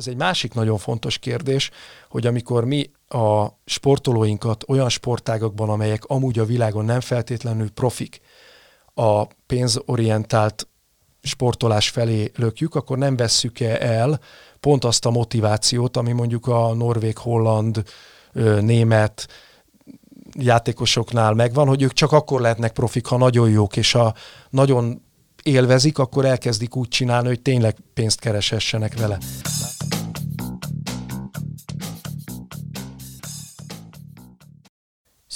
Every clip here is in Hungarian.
ez egy másik nagyon fontos kérdés, hogy amikor mi a sportolóinkat olyan sportágakban, amelyek amúgy a világon nem feltétlenül profik, a pénzorientált sportolás felé lökjük, akkor nem vesszük -e el pont azt a motivációt, ami mondjuk a norvég, holland, német játékosoknál megvan, hogy ők csak akkor lehetnek profik, ha nagyon jók, és ha nagyon élvezik, akkor elkezdik úgy csinálni, hogy tényleg pénzt keresessenek vele.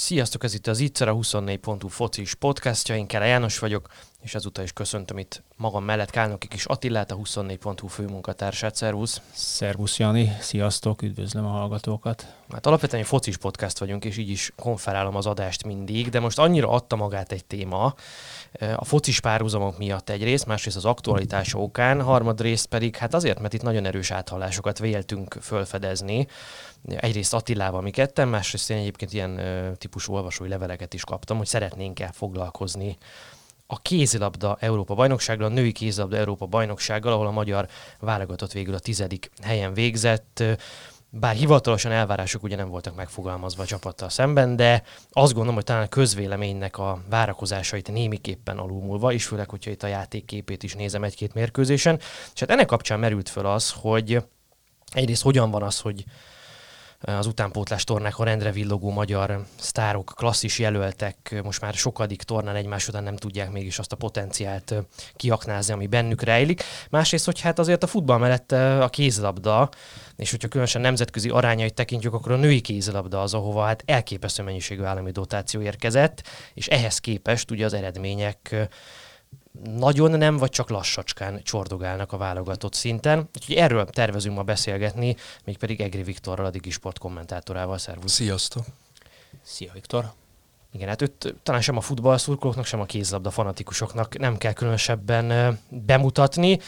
Sziasztok, ez itt az Ittszer, a 24.hu focis podcastja, én Kere János vagyok, és ezúttal is köszöntöm itt magam mellett Kálnoki kis Attillát, a 24.hu főmunkatársát. Szervusz! Szervusz Jani, sziasztok, üdvözlöm a hallgatókat! Hát alapvetően egy focis podcast vagyunk, és így is konferálom az adást mindig, de most annyira adta magát egy téma, eh, a focis párhuzamok miatt egyrészt, másrészt az aktualitás okán, harmadrészt pedig hát azért, mert itt nagyon erős áthallásokat véltünk fölfedezni, egyrészt Attilával mi ketten, másrészt én egyébként ilyen típusú olvasói leveleket is kaptam, hogy szeretnénk-e foglalkozni a kézilabda Európa bajnoksággal, a női kézilabda Európa bajnoksággal, ahol a magyar válogatott végül a tizedik helyen végzett. Bár hivatalosan elvárások ugye nem voltak megfogalmazva a csapattal szemben, de azt gondolom, hogy talán a közvéleménynek a várakozásait némiképpen alulmúlva, és főleg, hogyha itt a játékképét is nézem egy-két mérkőzésen. És hát ennek kapcsán merült föl az, hogy egyrészt hogyan van az, hogy az utánpótlás tornákon rendre villogó magyar sztárok, klasszis jelöltek most már sokadik tornán egymás után nem tudják mégis azt a potenciált kiaknázni, ami bennük rejlik. Másrészt, hogy hát azért a futball mellett a kézlabda, és hogyha különösen nemzetközi arányait tekintjük, akkor a női kézlabda az, ahova hát elképesztő mennyiségű állami dotáció érkezett, és ehhez képest ugye az eredmények nagyon nem, vagy csak lassacskán csordogálnak a válogatott szinten. Úgyhogy erről tervezünk ma beszélgetni, mégpedig Egri Viktorral, a Digisport kommentátorával. Szervusz! Sziasztok! Szia Viktor! Igen, hát őt talán sem a futballszurkolóknak, sem a kézlabda fanatikusoknak nem kell különösebben bemutatni.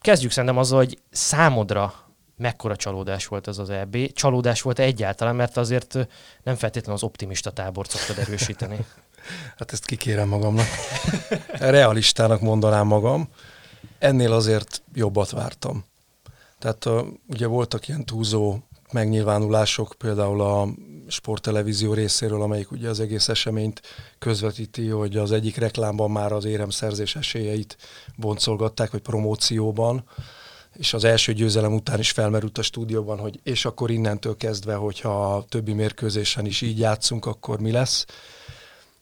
Kezdjük szerintem azzal, hogy számodra mekkora csalódás volt ez az EB. Csalódás volt egyáltalán, mert azért nem feltétlenül az optimista tábort szoktad erősíteni. Hát ezt kikérem magamnak. Realistának mondanám magam. Ennél azért jobbat vártam. Tehát ugye voltak ilyen túlzó megnyilvánulások, például a sporttelevízió részéről, amelyik ugye az egész eseményt közvetíti, hogy az egyik reklámban már az éremszerzés esélyeit boncolgatták, vagy promócióban, és az első győzelem után is felmerült a stúdióban, hogy és akkor innentől kezdve, hogyha a többi mérkőzésen is így játszunk, akkor mi lesz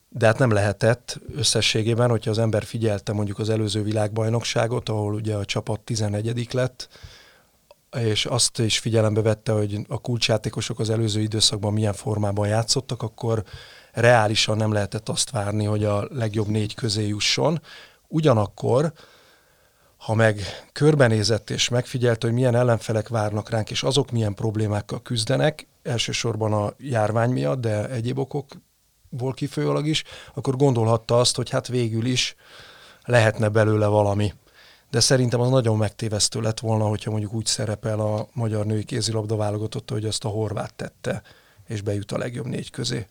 de hát nem lehetett összességében, hogyha az ember figyelte mondjuk az előző világbajnokságot, ahol ugye a csapat 11 lett, és azt is figyelembe vette, hogy a kulcsjátékosok az előző időszakban milyen formában játszottak, akkor reálisan nem lehetett azt várni, hogy a legjobb négy közé jusson. Ugyanakkor, ha meg körbenézett és megfigyelt, hogy milyen ellenfelek várnak ránk, és azok milyen problémákkal küzdenek, elsősorban a járvány miatt, de egyéb okok ból kifolyólag is, akkor gondolhatta azt, hogy hát végül is lehetne belőle valami. De szerintem az nagyon megtévesztő lett volna, hogyha mondjuk úgy szerepel a magyar női kézilabda válogatott, hogy azt a horvát tette, és bejut a legjobb négy közé.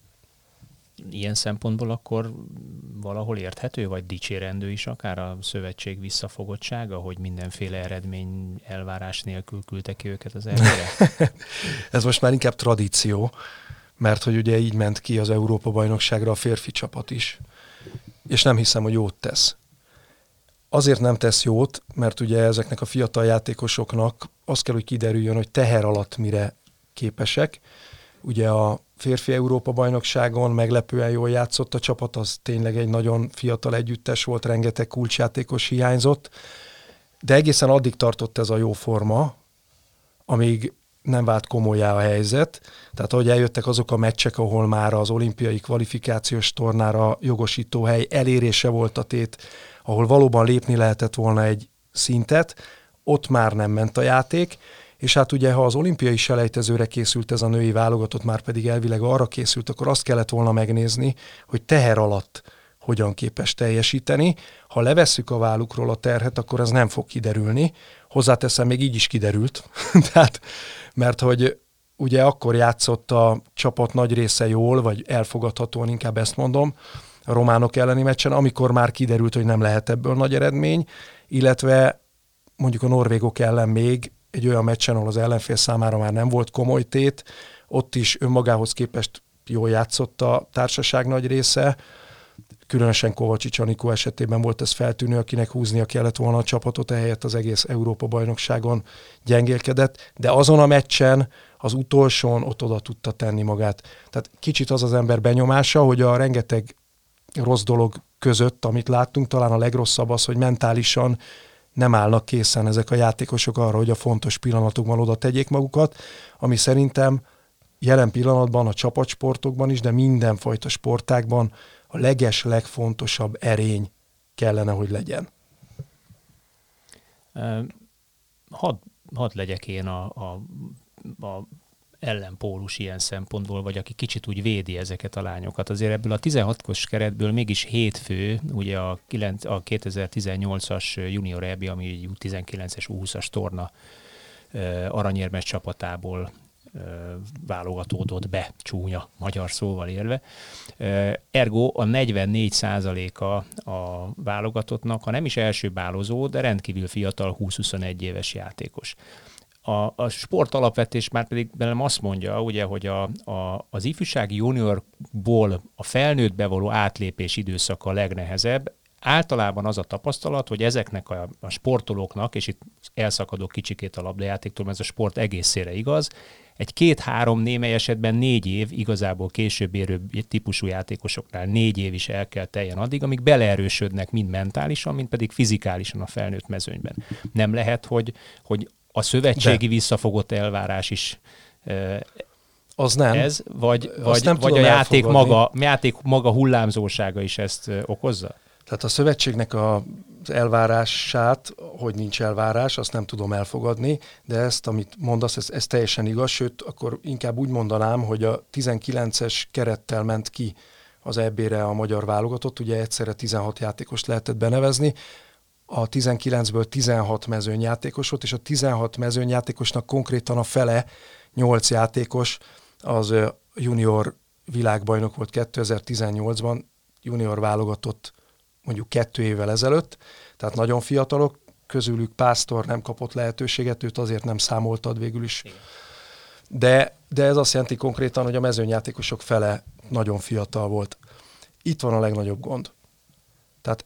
Ilyen szempontból akkor valahol érthető, vagy dicsérendő is akár a szövetség visszafogottsága, hogy mindenféle eredmény elvárás nélkül küldtek ki őket az elvére? Ez most már inkább tradíció mert hogy ugye így ment ki az Európa-bajnokságra a férfi csapat is. És nem hiszem, hogy jót tesz. Azért nem tesz jót, mert ugye ezeknek a fiatal játékosoknak az kell, hogy kiderüljön, hogy teher alatt mire képesek. Ugye a férfi Európa-bajnokságon meglepően jól játszott a csapat, az tényleg egy nagyon fiatal együttes volt, rengeteg kulcsjátékos hiányzott, de egészen addig tartott ez a jó forma, amíg nem vált komolyá a helyzet. Tehát ahogy eljöttek azok a meccsek, ahol már az olimpiai kvalifikációs tornára jogosító hely elérése volt a tét, ahol valóban lépni lehetett volna egy szintet, ott már nem ment a játék, és hát ugye, ha az olimpiai selejtezőre készült ez a női válogatott, már pedig elvileg arra készült, akkor azt kellett volna megnézni, hogy teher alatt hogyan képes teljesíteni. Ha levesszük a vállukról a terhet, akkor ez nem fog kiderülni. Hozzáteszem, még így is kiderült. Tehát mert hogy ugye akkor játszott a csapat nagy része jól, vagy elfogadhatóan, inkább ezt mondom, a románok elleni meccsen, amikor már kiderült, hogy nem lehet ebből nagy eredmény, illetve mondjuk a norvégok ellen még egy olyan meccsen, ahol az ellenfél számára már nem volt komoly tét, ott is önmagához képest jól játszott a társaság nagy része, különösen Kovacsics Anikó esetében volt ez feltűnő, akinek húznia kellett volna a csapatot, ehelyett az egész Európa-bajnokságon gyengélkedett, de azon a meccsen, az utolsón ott oda tudta tenni magát. Tehát kicsit az az ember benyomása, hogy a rengeteg rossz dolog között, amit láttunk, talán a legrosszabb az, hogy mentálisan nem állnak készen ezek a játékosok arra, hogy a fontos pillanatokban oda tegyék magukat, ami szerintem jelen pillanatban a csapatsportokban is, de mindenfajta sportákban a leges, legfontosabb erény kellene, hogy legyen. Hadd had legyek én a, a, a ellenpólus ilyen szempontból, vagy aki kicsit úgy védi ezeket a lányokat. Azért ebből a 16-os keretből mégis hétfő, ugye a, 9, a 2018-as junior EB, ami 19-es 20-as torna aranyérmes csapatából válogatódott be, csúnya magyar szóval élve. Ergo a 44 a a válogatottnak, ha nem is első bálozó, de rendkívül fiatal 20-21 éves játékos. A, a sport alapvetés már pedig belem azt mondja, ugye, hogy a, a, az ifjúsági juniorból a felnőttbe való átlépés időszaka a legnehezebb, általában az a tapasztalat, hogy ezeknek a, a sportolóknak, és itt elszakadok kicsikét a labdajátéktól, mert ez a sport egészére igaz, egy két-három, némely esetben négy év, igazából később érő típusú játékosoknál négy év is el kell teljen addig, amíg beleerősödnek mind mentálisan, mind pedig fizikálisan a felnőtt mezőnyben. Nem lehet, hogy, hogy a szövetségi De. visszafogott elvárás is az nem. Ez, vagy, vagy, nem vagy a játék maga, játék maga hullámzósága is ezt okozza? Tehát a szövetségnek a elvárását, hogy nincs elvárás, azt nem tudom elfogadni, de ezt, amit mondasz, ez, ez teljesen igaz, sőt, akkor inkább úgy mondanám, hogy a 19-es kerettel ment ki az EB-re a magyar válogatott, ugye egyszerre 16 játékos lehetett benevezni, a 19-ből 16 mezőnyjátékos volt, és a 16 mezőnyjátékosnak konkrétan a fele, 8 játékos, az junior világbajnok volt 2018-ban, junior válogatott mondjuk kettő évvel ezelőtt, tehát nagyon fiatalok, közülük Pásztor nem kapott lehetőséget, őt azért nem számoltad végül is. De, de ez azt jelenti konkrétan, hogy a mezőnyjátékosok fele nagyon fiatal volt. Itt van a legnagyobb gond. Tehát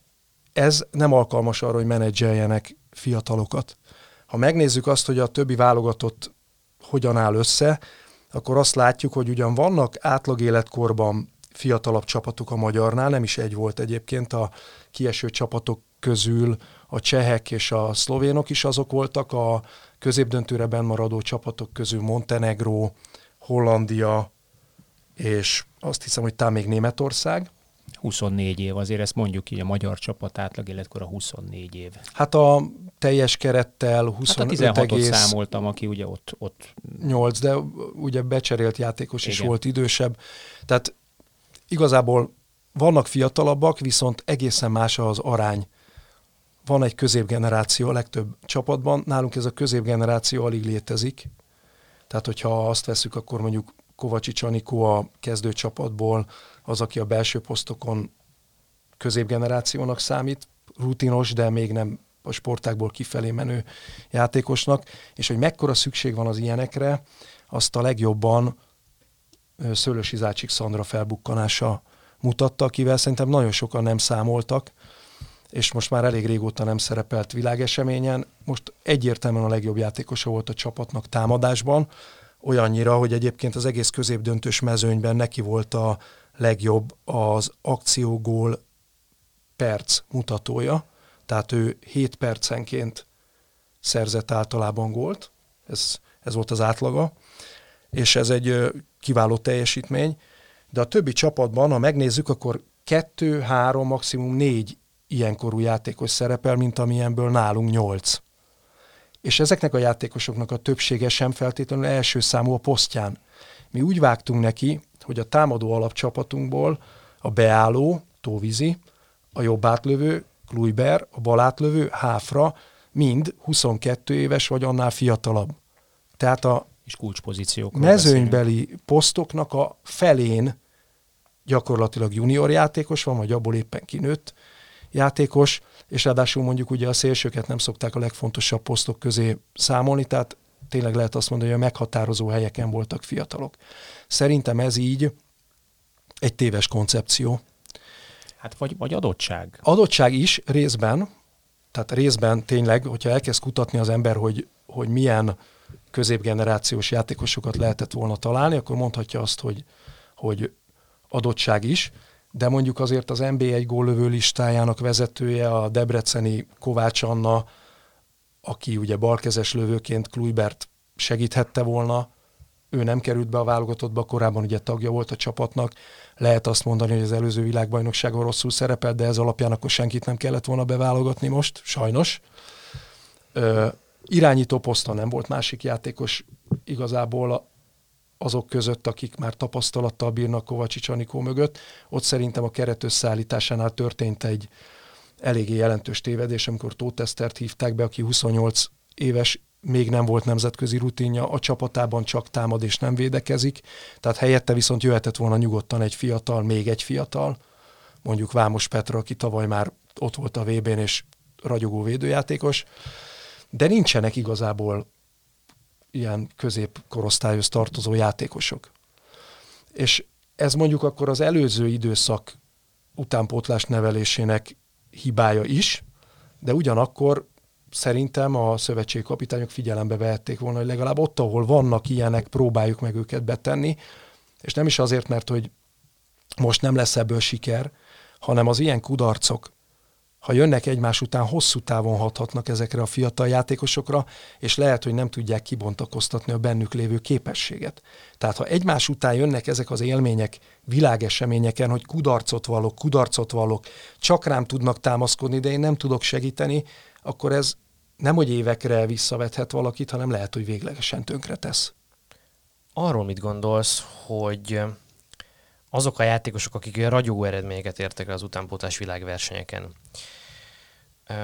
ez nem alkalmas arra, hogy menedzseljenek fiatalokat. Ha megnézzük azt, hogy a többi válogatott hogyan áll össze, akkor azt látjuk, hogy ugyan vannak átlag életkorban fiatalabb csapatok a magyarnál, nem is egy volt egyébként, a kieső csapatok közül a csehek és a szlovénok is azok voltak, a középdöntőre maradó csapatok közül Montenegro, Hollandia, és azt hiszem, hogy talán még Németország. 24 év, azért ezt mondjuk így, a magyar csapat átlag életkor a 24 év. Hát a teljes kerettel 25 hát a 16 egész... számoltam, aki ugye ott, ott... 8, de ugye becserélt játékos Igen. is volt idősebb. Tehát igazából vannak fiatalabbak, viszont egészen más az arány. Van egy középgeneráció a legtöbb csapatban, nálunk ez a középgeneráció alig létezik. Tehát, hogyha azt veszük, akkor mondjuk Kovacsics Anikó a kezdőcsapatból, az, aki a belső posztokon középgenerációnak számít, rutinos, de még nem a sportákból kifelé menő játékosnak, és hogy mekkora szükség van az ilyenekre, azt a legjobban Szőlősi Zácsik Szandra felbukkanása mutatta, akivel szerintem nagyon sokan nem számoltak, és most már elég régóta nem szerepelt világeseményen. Most egyértelműen a legjobb játékosa volt a csapatnak támadásban, olyannyira, hogy egyébként az egész középdöntős mezőnyben neki volt a legjobb az akciógól perc mutatója, tehát ő 7 percenként szerzett általában gólt, ez, ez volt az átlaga, és ez egy kiváló teljesítmény, de a többi csapatban, ha megnézzük, akkor kettő, három, maximum négy ilyenkorú játékos szerepel, mint amilyenből nálunk nyolc. És ezeknek a játékosoknak a többsége sem feltétlenül első számú a posztján. Mi úgy vágtunk neki, hogy a támadó alapcsapatunkból a beálló, Tóvizi, a jobb átlövő, Kluiber, a bal átlövő, Háfra, mind 22 éves vagy annál fiatalabb. Tehát a és kulcspozíciók. Mezőnybeli beszélünk. posztoknak a felén gyakorlatilag junior játékos van, vagy abból éppen kinőtt játékos, és ráadásul mondjuk ugye a szélsőket nem szokták a legfontosabb posztok közé számolni, tehát tényleg lehet azt mondani, hogy a meghatározó helyeken voltak fiatalok. Szerintem ez így egy téves koncepció. Hát vagy, vagy adottság. Adottság is részben, tehát részben tényleg, hogyha elkezd kutatni az ember, hogy, hogy milyen középgenerációs játékosokat lehetett volna találni, akkor mondhatja azt, hogy, hogy adottság is, de mondjuk azért az NBA1 góllövő listájának vezetője, a debreceni Kovács Anna, aki ugye balkezes lövőként Kluibert segíthette volna, ő nem került be a válogatottba, korábban ugye tagja volt a csapatnak. Lehet azt mondani, hogy az előző világbajnokságon rosszul szerepelt, de ez alapján akkor senkit nem kellett volna beválogatni most, sajnos. Ö, irányító poszton nem volt másik játékos igazából azok között, akik már tapasztalattal bírnak Kovacsics Anikó mögött. Ott szerintem a keret összeállításánál történt egy eléggé jelentős tévedés, amikor Tótesztert hívták be, aki 28 éves, még nem volt nemzetközi rutinja, a csapatában csak támad és nem védekezik, tehát helyette viszont jöhetett volna nyugodtan egy fiatal, még egy fiatal, mondjuk Vámos Petra, aki tavaly már ott volt a VB-n és ragyogó védőjátékos, de nincsenek igazából ilyen középkorosztályhoz tartozó játékosok. És ez mondjuk akkor az előző időszak utánpótlás nevelésének hibája is, de ugyanakkor szerintem a szövetségi kapitányok figyelembe vehették volna, hogy legalább ott, ahol vannak ilyenek, próbáljuk meg őket betenni, és nem is azért, mert hogy most nem lesz ebből siker, hanem az ilyen kudarcok ha jönnek egymás után, hosszú távon hathatnak ezekre a fiatal játékosokra, és lehet, hogy nem tudják kibontakoztatni a bennük lévő képességet. Tehát ha egymás után jönnek ezek az élmények világeseményeken, hogy kudarcot vallok, kudarcot vallok, csak rám tudnak támaszkodni, de én nem tudok segíteni, akkor ez nem, hogy évekre visszavethet valakit, hanem lehet, hogy véglegesen tönkre tesz. Arról mit gondolsz, hogy azok a játékosok, akik olyan ragyogó eredményeket értek el az utánpótlás világversenyeken,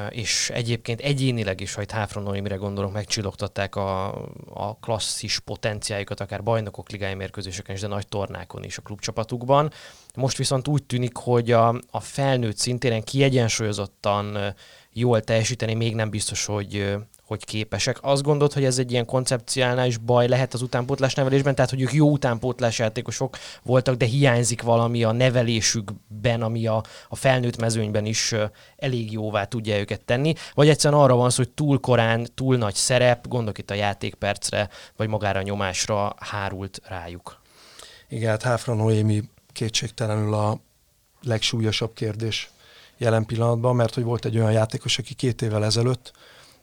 és egyébként egyénileg is, ha itt Háfron Noémire gondolok, megcsillogtatták a, a klasszis potenciájukat, akár bajnokok ligai mérkőzéseken is, de nagy tornákon is a klubcsapatukban. Most viszont úgy tűnik, hogy a, a felnőtt szintéren kiegyensúlyozottan jól teljesíteni még nem biztos, hogy, hogy képesek. Azt gondolod, hogy ez egy ilyen koncepciálnál baj lehet az utánpótlás nevelésben, tehát hogy ők jó utánpótlás játékosok voltak, de hiányzik valami a nevelésükben, ami a, a felnőtt mezőnyben is elég jóvá tudja őket tenni, vagy egyszerűen arra van szó, hogy túl korán, túl nagy szerep, gondolok itt a játékpercre, vagy magára a nyomásra hárult rájuk. Igen, hát Háfra Noémi kétségtelenül a legsúlyosabb kérdés jelen pillanatban, mert hogy volt egy olyan játékos, aki két évvel ezelőtt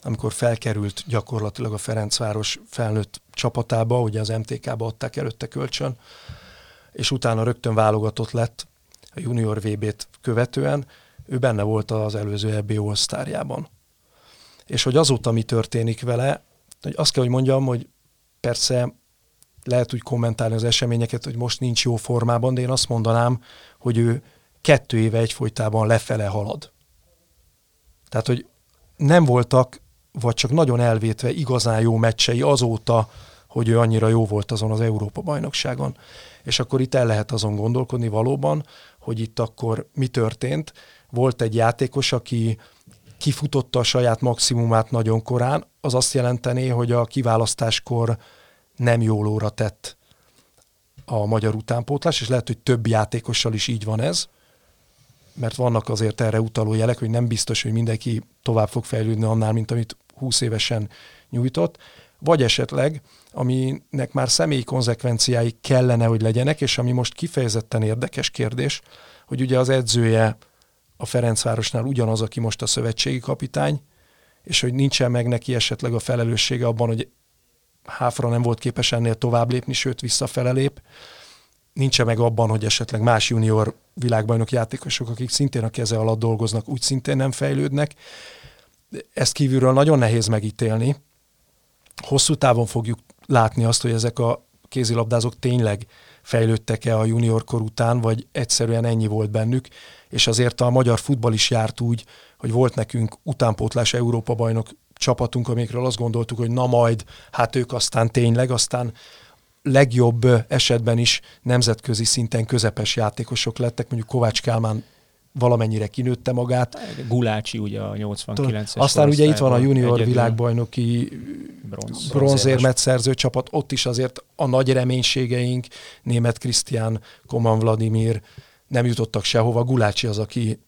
amikor felkerült gyakorlatilag a Ferencváros felnőtt csapatába, ugye az MTK-ba adták előtte kölcsön, és utána rögtön válogatott lett a junior VB-t követően, ő benne volt az előző EB all És hogy azóta mi történik vele, hogy azt kell, hogy mondjam, hogy persze lehet úgy kommentálni az eseményeket, hogy most nincs jó formában, de én azt mondanám, hogy ő kettő éve egyfolytában lefele halad. Tehát, hogy nem voltak vagy csak nagyon elvétve igazán jó meccsei azóta, hogy ő annyira jó volt azon az Európa-bajnokságon. És akkor itt el lehet azon gondolkodni valóban, hogy itt akkor mi történt. Volt egy játékos, aki kifutotta a saját maximumát nagyon korán, az azt jelentené, hogy a kiválasztáskor nem jól óra tett a magyar utánpótlás, és lehet, hogy több játékossal is így van ez, mert vannak azért erre utaló jelek, hogy nem biztos, hogy mindenki tovább fog fejlődni annál, mint amit 20 évesen nyújtott, vagy esetleg, aminek már személyi konzekvenciái kellene, hogy legyenek, és ami most kifejezetten érdekes kérdés, hogy ugye az edzője a Ferencvárosnál ugyanaz, aki most a szövetségi kapitány, és hogy nincsen meg neki esetleg a felelőssége abban, hogy Háfra nem volt képes ennél tovább lépni, sőt visszafele lép. Nincsen meg abban, hogy esetleg más junior világbajnok játékosok, akik szintén a keze alatt dolgoznak, úgy szintén nem fejlődnek ezt kívülről nagyon nehéz megítélni. Hosszú távon fogjuk látni azt, hogy ezek a kézilabdázók tényleg fejlődtek-e a junior kor után, vagy egyszerűen ennyi volt bennük, és azért a magyar futball is járt úgy, hogy volt nekünk utánpótlás Európa bajnok csapatunk, amikről azt gondoltuk, hogy na majd, hát ők aztán tényleg, aztán legjobb esetben is nemzetközi szinten közepes játékosok lettek, mondjuk Kovács Kálmán valamennyire kinőtte magát. Gulácsi ugye a 89-es Aztán ugye itt van a junior világbajnoki bronz, bronzérmet szerző csapat, ott is azért a nagy reménységeink, német Krisztián, Koman Vladimir nem jutottak sehova. Gulácsi az, aki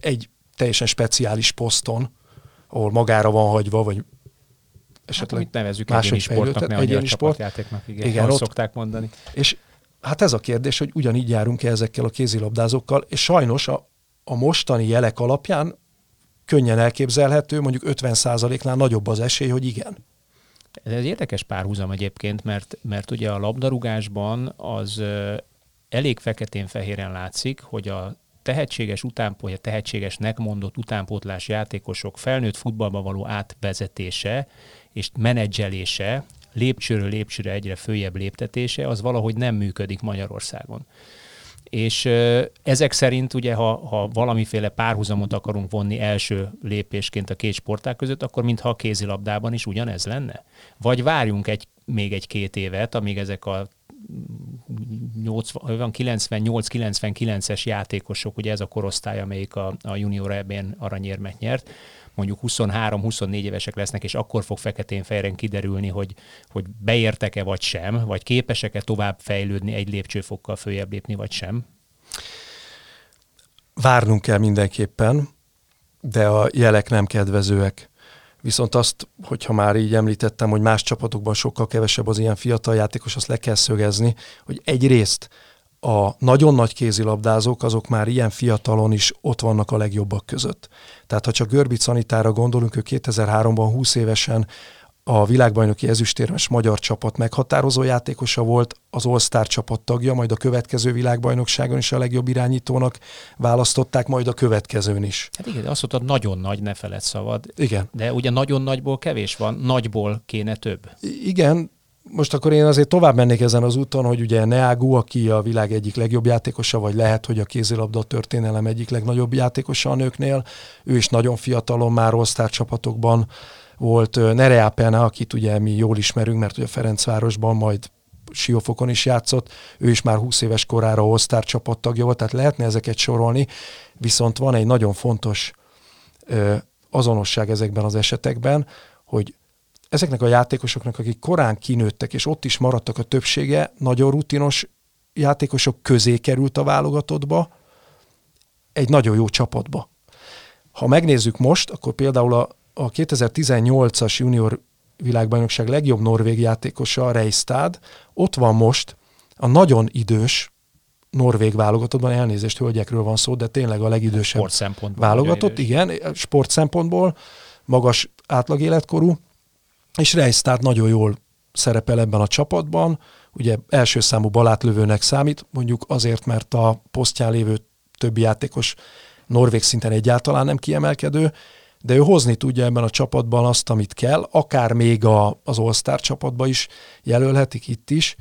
egy teljesen speciális poszton, ahol magára van hagyva, vagy esetleg hát, nevezzük egyéni sportnak, ne egyéni sport. igen, igen ott, szokták mondani. És hát ez a kérdés, hogy ugyanígy járunk-e ezekkel a kézilabdázókkal, és sajnos a, a mostani jelek alapján könnyen elképzelhető, mondjuk 50%-nál nagyobb az esély, hogy igen. Ez érdekes párhuzam egyébként, mert, mert ugye a labdarúgásban az elég feketén-fehéren látszik, hogy a tehetséges utánpótlás, tehetségesnek mondott utánpótlás játékosok felnőtt futballba való átvezetése és menedzselése, lépcsőről lépcsőre egyre följebb léptetése, az valahogy nem működik Magyarországon. És ezek szerint ugye, ha, ha valamiféle párhuzamot akarunk vonni első lépésként a két sporták között, akkor mintha a kézilabdában is ugyanez lenne? Vagy várjunk egy, még egy-két évet, amíg ezek a 98-99-es játékosok, ugye ez a korosztály, amelyik a, a junior ebben aranyérmet nyert, mondjuk 23-24 évesek lesznek, és akkor fog feketén-fejren kiderülni, hogy, hogy beértek-e vagy sem, vagy képesek-e tovább fejlődni egy lépcsőfokkal följebb lépni vagy sem? Várnunk kell mindenképpen, de a jelek nem kedvezőek. Viszont azt, hogyha már így említettem, hogy más csapatokban sokkal kevesebb az ilyen fiatal játékos, azt le kell szögezni, hogy egyrészt a nagyon nagy kézilabdázók, azok már ilyen fiatalon is ott vannak a legjobbak között. Tehát ha csak Görbic Szanitára gondolunk, ő 2003-ban 20 évesen a világbajnoki ezüstérmes magyar csapat meghatározó játékosa volt, az All-Star csapat tagja, majd a következő világbajnokságon is a legjobb irányítónak választották, majd a következőn is. Hát igen, azt mondtad, nagyon nagy, ne feled szabad. Igen. De ugye nagyon nagyból kevés van, nagyból kéne több. Igen, most akkor én azért tovább mennék ezen az úton, hogy ugye Neagu, aki a világ egyik legjobb játékosa, vagy lehet, hogy a kézilabda történelem egyik legnagyobb játékosa a nőknél, ő is nagyon fiatalon már osztár csapatokban volt Nerea Pena, akit ugye mi jól ismerünk, mert ugye Ferencvárosban majd Siófokon is játszott, ő is már 20 éves korára osztár csapattagja volt, tehát lehetne ezeket sorolni, viszont van egy nagyon fontos ö, azonosság ezekben az esetekben, hogy ezeknek a játékosoknak, akik korán kinőttek, és ott is maradtak a többsége, nagyon rutinos játékosok közé került a válogatottba, egy nagyon jó csapatba. Ha megnézzük most, akkor például a, a 2018-as junior világbajnokság legjobb norvég játékosa, Reistad, ott van most a nagyon idős norvég válogatottban, elnézést hölgyekről van szó, de tényleg a legidősebb válogatott, igen, sport szempontból, magas átlagéletkorú, és Reistad nagyon jól szerepel ebben a csapatban, ugye első számú balátlövőnek számít, mondjuk azért, mert a posztján lévő többi játékos norvég szinten egyáltalán nem kiemelkedő, de ő hozni tudja ebben a csapatban azt, amit kell, akár még a, az All-Star csapatba is jelölhetik itt is,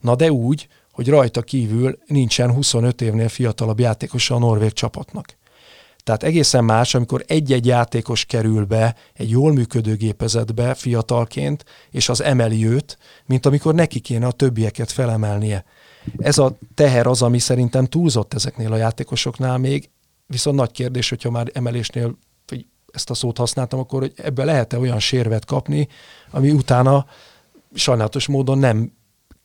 na de úgy, hogy rajta kívül nincsen 25 évnél fiatalabb játékosa a norvég csapatnak. Tehát egészen más, amikor egy-egy játékos kerül be egy jól működő gépezetbe fiatalként, és az emeli őt, mint amikor neki kéne a többieket felemelnie. Ez a teher az, ami szerintem túlzott ezeknél a játékosoknál még, viszont nagy kérdés, hogyha már emelésnél hogy ezt a szót használtam, akkor hogy ebbe lehet-e olyan sérvet kapni, ami utána sajnálatos módon nem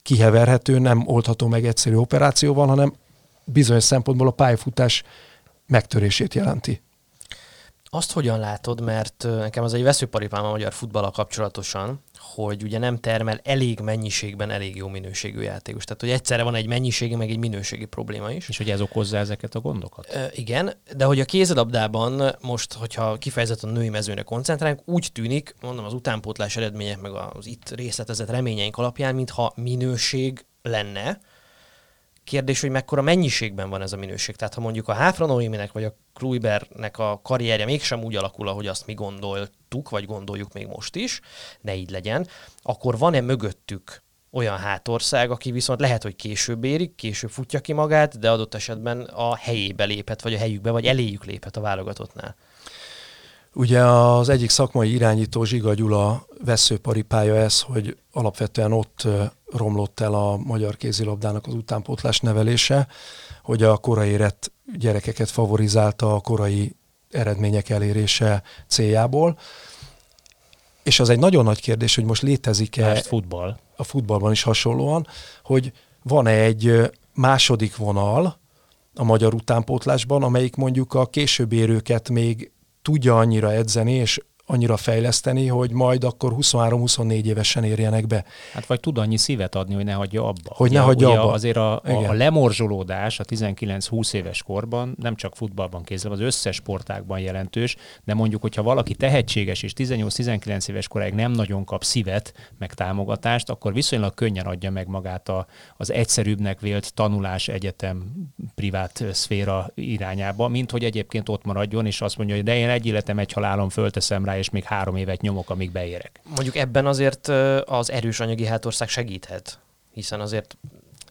kiheverhető, nem oldható meg egyszerű operációval, hanem bizonyos szempontból a pályafutás megtörését jelenti. Azt hogyan látod, mert nekem az egy veszőparipám a magyar futballal kapcsolatosan, hogy ugye nem termel elég mennyiségben elég jó minőségű játékos. Tehát, hogy egyszerre van egy mennyiségi, meg egy minőségi probléma is. És hogy ez okozza ezeket a gondokat? E, igen, de hogy a kézilabdában most, hogyha kifejezetten a női mezőre koncentrálunk, úgy tűnik, mondom, az utánpótlás eredmények, meg az itt részletezett reményeink alapján, mintha minőség lenne, Kérdés, hogy mekkora mennyiségben van ez a minőség. Tehát ha mondjuk a Háfra Noéminek vagy a Kluibernek a karrierje mégsem úgy alakul, ahogy azt mi gondoltuk, vagy gondoljuk még most is, ne így legyen, akkor van-e mögöttük olyan hátország, aki viszont lehet, hogy később érik, később futja ki magát, de adott esetben a helyébe léphet, vagy a helyükbe, vagy eléjük léphet a válogatottnál? Ugye az egyik szakmai irányító Zsiga Gyula veszőparipája ez, hogy alapvetően ott romlott el a magyar kézilabdának az utánpótlás nevelése, hogy a korai érett gyerekeket favorizálta a korai eredmények elérése céljából. És az egy nagyon nagy kérdés, hogy most létezik-e... Futball. A futballban is hasonlóan, hogy van-e egy második vonal a magyar utánpótlásban, amelyik mondjuk a később érőket még tudja annyira edzeni, és annyira fejleszteni, hogy majd akkor 23-24 évesen érjenek be. Hát vagy tud annyi szívet adni, hogy ne hagyja abba. Hogy ugye, ne hagyja ugye abba. Azért a, a, a lemorzsolódás a 19-20 éves korban nem csak futballban kézzel, az összes sportákban jelentős, de mondjuk, hogyha valaki tehetséges és 18-19 éves koráig nem nagyon kap szívet, meg támogatást, akkor viszonylag könnyen adja meg magát a, az egyszerűbbnek vélt tanulás egyetem privát szféra irányába, mint hogy egyébként ott maradjon, és azt mondja, hogy de én egy életem, egy halálom fölteszem rá, rá, és még három évet nyomok, amíg beérek. Mondjuk ebben azért az erős anyagi hátország segíthet, hiszen azért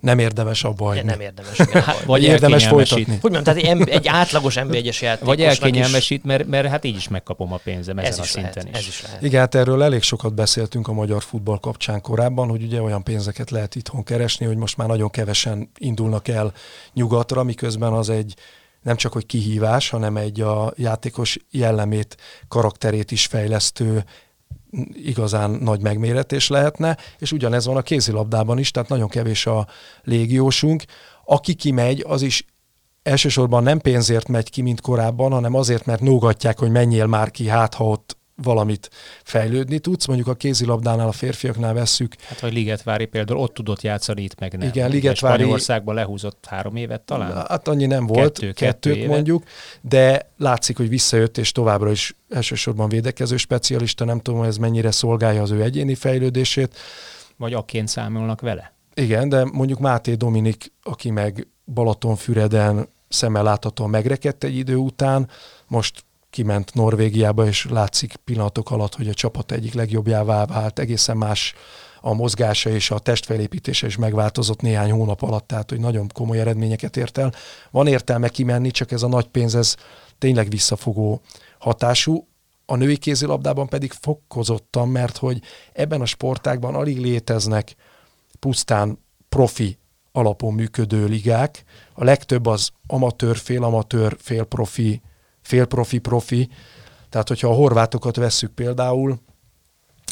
nem érdemes abba hagyni. Nem érdemes, igen, Vagy érdemes folytatni. Hogy mondjam, tehát egy, egy átlagos NB1-es játékosnak Vagy elkényelmesít, mert, mert hát így is megkapom a pénzem ezen ez a is szinten lehet, is. Ez is lehet. Igen, hát erről elég sokat beszéltünk a magyar futball kapcsán korábban, hogy ugye olyan pénzeket lehet itthon keresni, hogy most már nagyon kevesen indulnak el nyugatra, miközben az egy nem csak hogy kihívás, hanem egy a játékos jellemét, karakterét is fejlesztő igazán nagy megméretés lehetne, és ugyanez van a kézilabdában is, tehát nagyon kevés a légiósunk. Aki kimegy, az is elsősorban nem pénzért megy ki, mint korábban, hanem azért, mert nógatják, hogy menjél már ki, hát ha ott valamit fejlődni tudsz. Mondjuk a kézilabdánál, a férfiaknál vesszük. Hát, hogy Ligetvári például ott tudott játszani, itt meg nem. Igen, Ligetvári... Spanyolországban lehúzott három évet talán? Hát annyi nem volt, kettő, kettőt kettő mondjuk, de látszik, hogy visszajött, és továbbra is elsősorban védekező specialista, nem tudom, hogy ez mennyire szolgálja az ő egyéni fejlődését. Vagy akként számolnak vele? Igen, de mondjuk Máté Dominik, aki meg Balatonfüreden szemmel láthatóan megrekedt egy idő után, most kiment Norvégiába, és látszik pillanatok alatt, hogy a csapat egyik legjobbjává vált, egészen más a mozgása és a testfelépítése is megváltozott néhány hónap alatt, tehát hogy nagyon komoly eredményeket ért el. Van értelme kimenni, csak ez a nagy pénz, ez tényleg visszafogó hatású. A női kézilabdában pedig fokozottan, mert hogy ebben a sportágban alig léteznek pusztán profi alapon működő ligák. A legtöbb az amatőr, félamatőr, félprofi félprofi-profi. Tehát, hogyha a horvátokat vesszük például,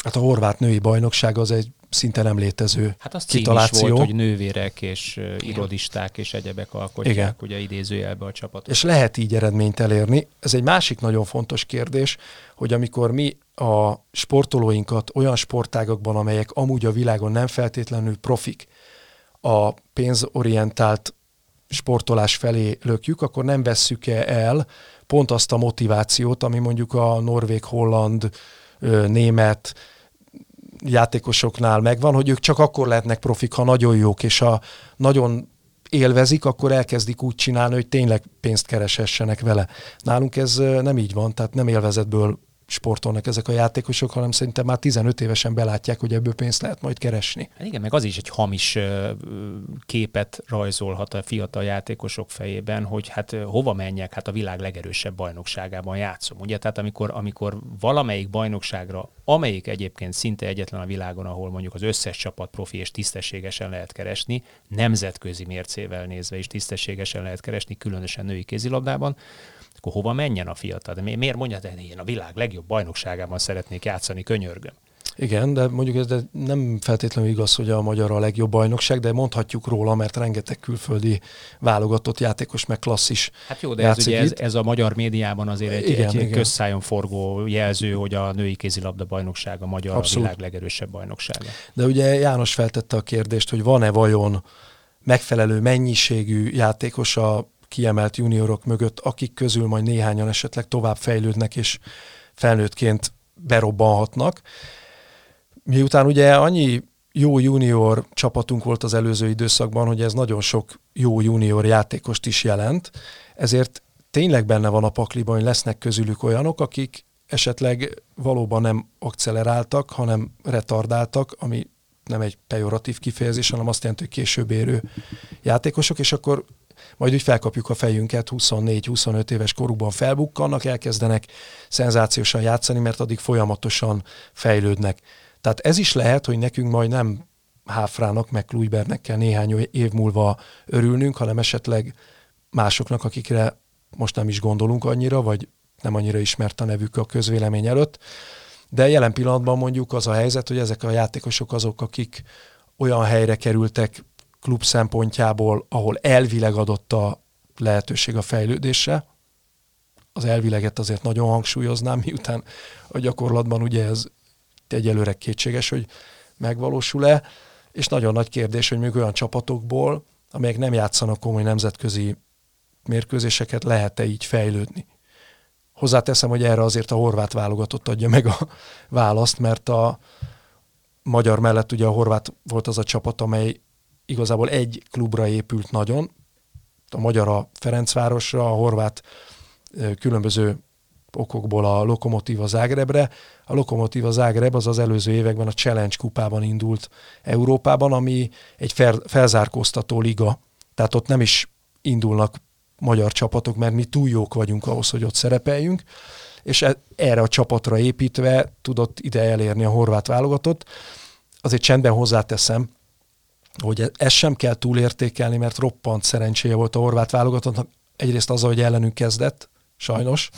hát a horvát női bajnokság az egy szinte nem létező Hát az kitaláció. volt, hogy nővérek és uh, irodisták és egyebek alkotják Igen. ugye idézőjelbe a csapatot. És lehet így eredményt elérni. Ez egy másik nagyon fontos kérdés, hogy amikor mi a sportolóinkat olyan sportágakban, amelyek amúgy a világon nem feltétlenül profik, a pénzorientált sportolás felé lökjük, akkor nem vesszük -e el pont azt a motivációt, ami mondjuk a norvég, holland, német játékosoknál megvan, hogy ők csak akkor lehetnek profik, ha nagyon jók, és ha nagyon élvezik, akkor elkezdik úgy csinálni, hogy tényleg pénzt keresessenek vele. Nálunk ez nem így van, tehát nem élvezetből sportolnak ezek a játékosok, hanem szerintem már 15 évesen belátják, hogy ebből pénzt lehet majd keresni. Hát igen, meg az is egy hamis képet rajzolhat a fiatal játékosok fejében, hogy hát hova menjek, hát a világ legerősebb bajnokságában játszom. Ugye, tehát amikor, amikor valamelyik bajnokságra, amelyik egyébként szinte egyetlen a világon, ahol mondjuk az összes csapat profi és tisztességesen lehet keresni, nemzetközi mércével nézve is tisztességesen lehet keresni, különösen női kézilabdában, akkor hova menjen a fiatal? De miért mondja, hogy én a világ legjobb bajnokságában szeretnék játszani, könyörgöm? Igen, de mondjuk ez de nem feltétlenül igaz, hogy a magyar a legjobb bajnokság, de mondhatjuk róla, mert rengeteg külföldi válogatott játékos, meg klasszis Hát jó, de ez, ugye ez, ez, a magyar médiában azért egy, igen, egy igen. közszájon forgó jelző, hogy a női kézilabda bajnokság a magyar Abszolút. a világ legerősebb bajnoksága. De ugye János feltette a kérdést, hogy van-e vajon megfelelő mennyiségű játékos a kiemelt juniorok mögött, akik közül majd néhányan esetleg tovább fejlődnek és felnőttként berobbanhatnak. Miután ugye annyi jó junior csapatunk volt az előző időszakban, hogy ez nagyon sok jó junior játékost is jelent, ezért tényleg benne van a pakliban, hogy lesznek közülük olyanok, akik esetleg valóban nem akceleráltak, hanem retardáltak, ami nem egy pejoratív kifejezés, hanem azt jelenti, hogy később érő játékosok, és akkor majd úgy felkapjuk a fejünket, 24-25 éves korukban felbukkannak, elkezdenek szenzációsan játszani, mert addig folyamatosan fejlődnek. Tehát ez is lehet, hogy nekünk majd nem Háfrának, meg Kluibernek kell néhány év múlva örülnünk, hanem esetleg másoknak, akikre most nem is gondolunk annyira, vagy nem annyira ismert a nevük a közvélemény előtt. De jelen pillanatban mondjuk az a helyzet, hogy ezek a játékosok azok, akik olyan helyre kerültek klub szempontjából, ahol elvileg adott a lehetőség a fejlődésre. Az elvileget azért nagyon hangsúlyoznám, miután a gyakorlatban ugye ez egyelőre kétséges, hogy megvalósul-e, és nagyon nagy kérdés, hogy még olyan csapatokból, amelyek nem játszanak komoly nemzetközi mérkőzéseket, lehet-e így fejlődni. Hozzáteszem, hogy erre azért a horvát válogatott adja meg a választ, mert a magyar mellett ugye a horvát volt az a csapat, amely igazából egy klubra épült nagyon, a magyar a Ferencvárosra, a horvát különböző okokból a Lokomotíva Zágrebre. A Lokomotíva Zágreb az az előző években a Challenge kupában indult Európában, ami egy fel, felzárkóztató liga, tehát ott nem is indulnak magyar csapatok, mert mi túl jók vagyunk ahhoz, hogy ott szerepeljünk, és e, erre a csapatra építve tudott ide elérni a horvát válogatott. Azért csendben hozzáteszem, hogy ezt sem kell túlértékelni, mert roppant szerencséje volt a horvát válogatottnak. Egyrészt az, hogy ellenünk kezdett, sajnos,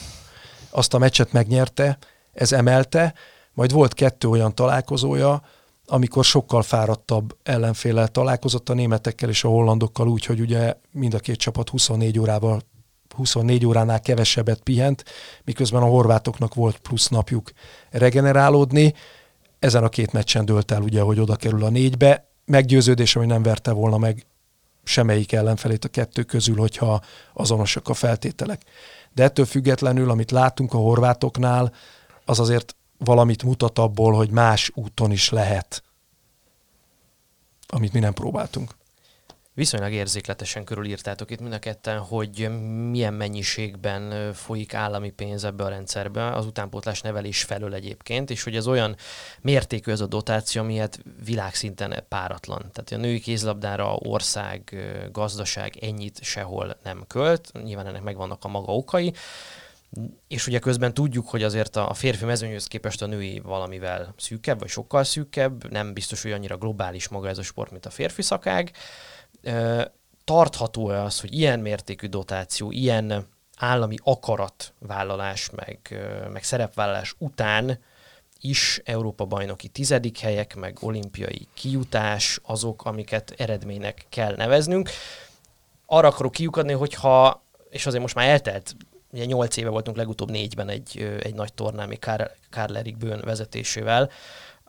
azt a meccset megnyerte, ez emelte, majd volt kettő olyan találkozója, amikor sokkal fáradtabb ellenféllel találkozott a németekkel és a hollandokkal úgy, hogy ugye mind a két csapat 24 órával 24 óránál kevesebbet pihent, miközben a horvátoknak volt plusz napjuk regenerálódni. Ezen a két meccsen dőlt el ugye, hogy oda kerül a négybe. Meggyőződés, hogy nem verte volna meg semmelyik ellenfelét a kettő közül, hogyha azonosak a feltételek. De ettől függetlenül, amit látunk a horvátoknál, az azért valamit mutat abból, hogy más úton is lehet, amit mi nem próbáltunk. Viszonylag érzékletesen körülírtátok itt mind a ketten, hogy milyen mennyiségben folyik állami pénz ebbe a rendszerbe, az utánpótlás nevelés felől egyébként, és hogy ez olyan mértékű ez a dotáció, amilyet világszinten páratlan. Tehát a női kézlabdára ország, gazdaság ennyit sehol nem költ, nyilván ennek megvannak a maga okai, és ugye közben tudjuk, hogy azért a férfi mezőnyhöz képest a női valamivel szűkebb, vagy sokkal szűkebb, nem biztos, hogy annyira globális maga ez a sport, mint a férfi szakág. Tartható-e az, hogy ilyen mértékű dotáció, ilyen állami akaratvállalás, meg, meg szerepvállalás után is Európa bajnoki tizedik helyek, meg olimpiai kijutás azok, amiket eredménynek kell neveznünk. Arra akarok kiukadni, hogyha, és azért most már eltelt ugye nyolc éve voltunk legutóbb négyben egy, egy nagy tornán, még Karl Erik Bőn vezetésével.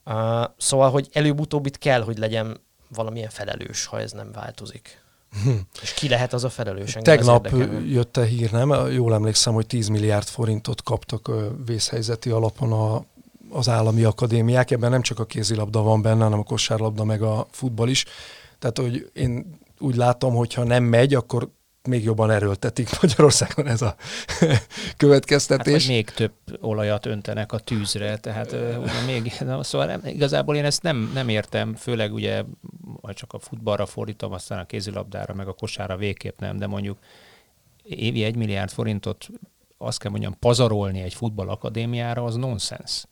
Uh, szóval, hogy előbb-utóbb itt kell, hogy legyen valamilyen felelős, ha ez nem változik. Hm. És ki lehet az a felelős? Tegnap jött a hír, nem? Jól emlékszem, hogy 10 milliárd forintot kaptak vészhelyzeti alapon a, az állami akadémiák. Ebben nem csak a kézilabda van benne, hanem a kosárlabda, meg a futball is. Tehát, hogy én úgy látom, hogy ha nem megy, akkor még jobban erőltetik Magyarországon ez a következtetés. Hát, még több olajat öntenek a tűzre, tehát ugye még, na, szóval nem, igazából én ezt nem, nem értem, főleg ugye, ha csak a futballra fordítom, aztán a kézilabdára, meg a kosára végképp nem, de mondjuk évi egy milliárd forintot azt kell mondjam, pazarolni egy futballakadémiára, az nonsens.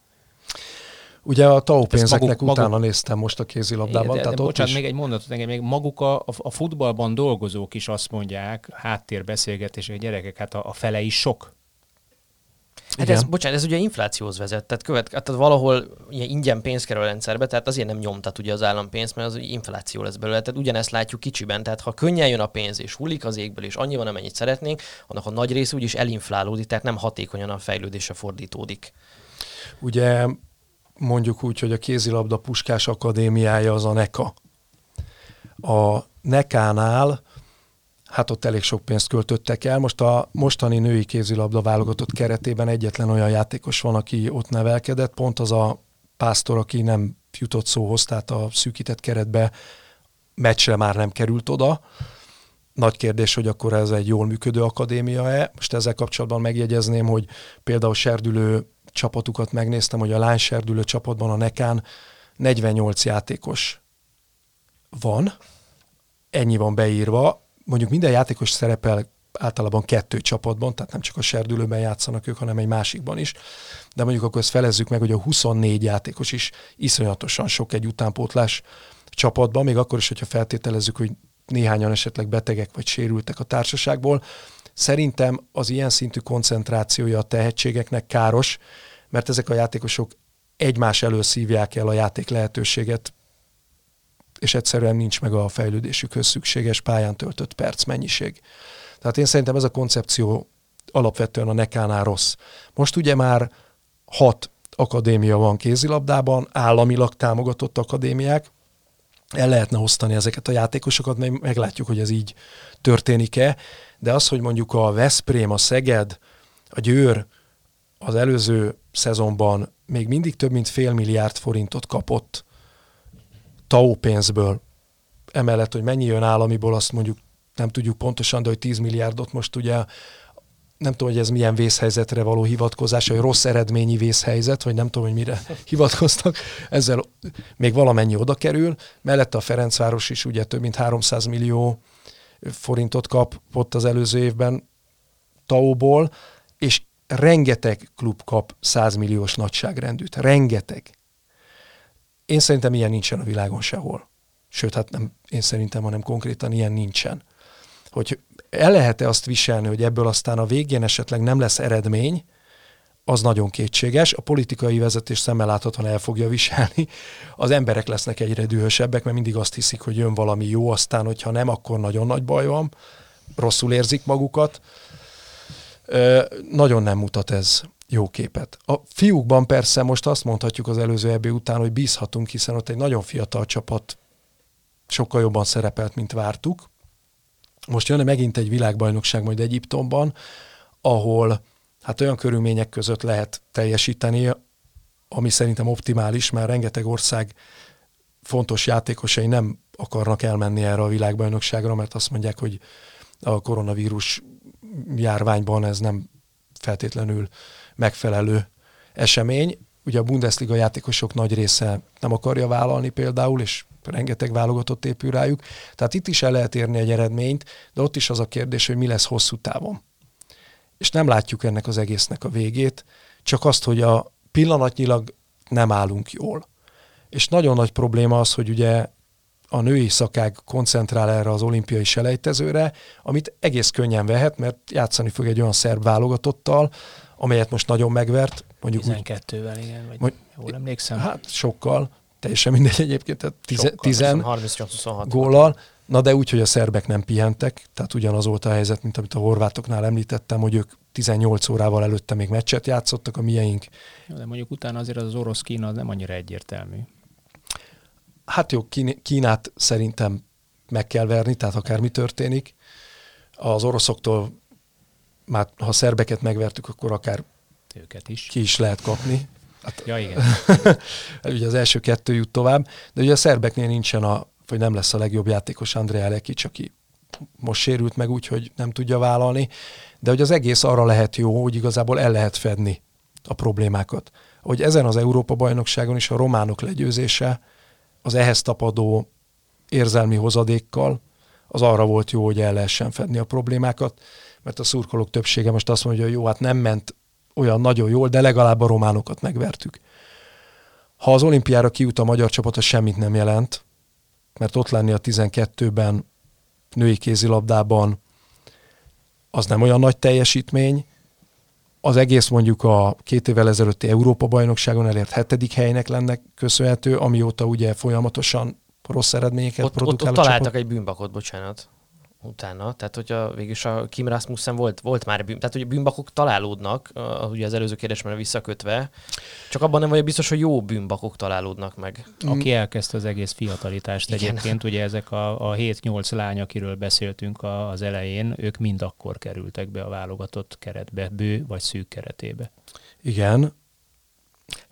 Ugye a TAO pénzeknek maguk, utána maguk, néztem most a kézilabdában. De, de, tehát de, bocsánat, is... még egy mondatot engem, még maguk a, a, a futballban dolgozók is azt mondják, háttérbeszélgetések, gyerekek, hát a, a fele is sok. Hát ez, bocsánat, ez ugye inflációhoz vezet, tehát, követ, tehát valahol ugye ingyen pénz kerül a rendszerbe, tehát azért nem nyomtat ugye az állampénz, mert az infláció lesz belőle. Tehát ugyanezt látjuk kicsiben, tehát ha könnyen jön a pénz és hullik az égből, és annyi van, amennyit szeretnénk, annak a nagy része úgyis elinflálódik, tehát nem hatékonyan a fejlődésre fordítódik. Ugye mondjuk úgy, hogy a kézilabda puskás akadémiája az a NECA. A NECA-nál hát ott elég sok pénzt költöttek el. Most a mostani női kézilabda válogatott keretében egyetlen olyan játékos van, aki ott nevelkedett, pont az a pásztor, aki nem jutott szóhoz, tehát a szűkített keretbe meccsre már nem került oda. Nagy kérdés, hogy akkor ez egy jól működő akadémia-e. Most ezzel kapcsolatban megjegyezném, hogy például Serdülő csapatukat megnéztem, hogy a lányserdülő csapatban a Nekán 48 játékos van, ennyi van beírva, mondjuk minden játékos szerepel általában kettő csapatban, tehát nem csak a serdülőben játszanak ők, hanem egy másikban is. De mondjuk akkor ezt felezzük meg, hogy a 24 játékos is iszonyatosan sok egy utánpótlás csapatban, még akkor is, hogyha feltételezzük, hogy néhányan esetleg betegek vagy sérültek a társaságból. Szerintem az ilyen szintű koncentrációja a tehetségeknek káros, mert ezek a játékosok egymás elől szívják el a játék lehetőséget, és egyszerűen nincs meg a fejlődésükhöz szükséges pályán töltött perc mennyiség. Tehát én szerintem ez a koncepció alapvetően a nekánál rossz. Most ugye már hat akadémia van kézilabdában, államilag támogatott akadémiák, el lehetne osztani ezeket a játékosokat, meg meglátjuk, hogy ez így történik-e, de az, hogy mondjuk a Veszprém, a Szeged, a Győr az előző szezonban még mindig több mint fél milliárd forintot kapott TAO pénzből, emellett, hogy mennyi jön államiból, azt mondjuk nem tudjuk pontosan, de hogy 10 milliárdot most ugye nem tudom, hogy ez milyen vészhelyzetre való hivatkozás, vagy rossz eredményi vészhelyzet, vagy nem tudom, hogy mire hivatkoztak, ezzel még valamennyi oda kerül. Mellette a Ferencváros is ugye több mint 300 millió forintot kapott az előző évben TAO-ból, és rengeteg klub kap 100 milliós nagyságrendűt. Rengeteg. Én szerintem ilyen nincsen a világon sehol. Sőt, hát nem én szerintem, hanem konkrétan ilyen nincsen. Hogy el lehet-e azt viselni, hogy ebből aztán a végén esetleg nem lesz eredmény, az nagyon kétséges. A politikai vezetés szemmel láthatóan el fogja viselni. Az emberek lesznek egyre dühösebbek, mert mindig azt hiszik, hogy jön valami jó, aztán, hogyha nem, akkor nagyon nagy baj van. Rosszul érzik magukat. Ö, nagyon nem mutat ez jó képet. A fiúkban persze most azt mondhatjuk az előző EB után, hogy bízhatunk, hiszen ott egy nagyon fiatal csapat sokkal jobban szerepelt, mint vártuk. Most jönne megint egy világbajnokság majd Egyiptomban, ahol hát olyan körülmények között lehet teljesíteni, ami szerintem optimális, mert rengeteg ország fontos játékosai nem akarnak elmenni erre a világbajnokságra, mert azt mondják, hogy a koronavírus járványban ez nem feltétlenül megfelelő esemény. Ugye a Bundesliga játékosok nagy része nem akarja vállalni például, és rengeteg válogatott épül rájuk. Tehát itt is el lehet érni egy eredményt, de ott is az a kérdés, hogy mi lesz hosszú távon. És nem látjuk ennek az egésznek a végét, csak azt, hogy a pillanatnyilag nem állunk jól. És nagyon nagy probléma az, hogy ugye a női szakág koncentrál erre az olimpiai selejtezőre, amit egész könnyen vehet, mert játszani fog egy olyan szerb válogatottal, amelyet most nagyon megvert. Mondjuk 12-vel, igen, vagy mond, jól emlékszem. Hát sokkal, teljesen mindegy egyébként, tehát 10 góllal. Na de úgy, hogy a szerbek nem pihentek, tehát ugyanaz volt a helyzet, mint amit a horvátoknál említettem, hogy ők 18 órával előtte még meccset játszottak, a mieink. De mondjuk utána azért az orosz Kína az nem annyira egyértelmű. Hát jó, Kínát szerintem meg kell verni, tehát akármi történik. Az oroszoktól már ha szerbeket megvertük, akkor akár őket is. ki is lehet kapni. Hát, ja, igen. ugye az első kettő jut tovább, de ugye a szerbeknél nincsen a, vagy nem lesz a legjobb játékos Andrea Lekic, aki most sérült meg úgy, hogy nem tudja vállalni, de hogy az egész arra lehet jó, hogy igazából el lehet fedni a problémákat. Hogy ezen az Európa-bajnokságon is a románok legyőzése az ehhez tapadó érzelmi hozadékkal, az arra volt jó, hogy el lehessen fedni a problémákat, mert a szurkolók többsége most azt mondja, hogy jó, hát nem ment olyan nagyon jól, de legalább a románokat megvertük. Ha az olimpiára kijut a magyar csapat, az semmit nem jelent, mert ott lenni a 12-ben női kézilabdában az nem olyan nagy teljesítmény. Az egész mondjuk a két évvel ezelőtti Európa-bajnokságon elért hetedik helynek lenne köszönhető, amióta ugye folyamatosan rossz eredményeket ott, produkál ott, ott találtak egy bűnbakot, bocsánat utána, tehát hogyha végülis a Kim Rasmussen volt, volt már bűn, tehát ugye bűnbakok találódnak, uh, ugye az előző kérdésben visszakötve, csak abban nem vagyok biztos, hogy jó bűnbakok találódnak meg. Aki elkezdte az egész fiatalitást Igen. egyébként, ugye ezek a, a 7-8 lány, akiről beszéltünk a, az elején, ők mind akkor kerültek be a válogatott keretbe, bő vagy szűk keretébe. Igen.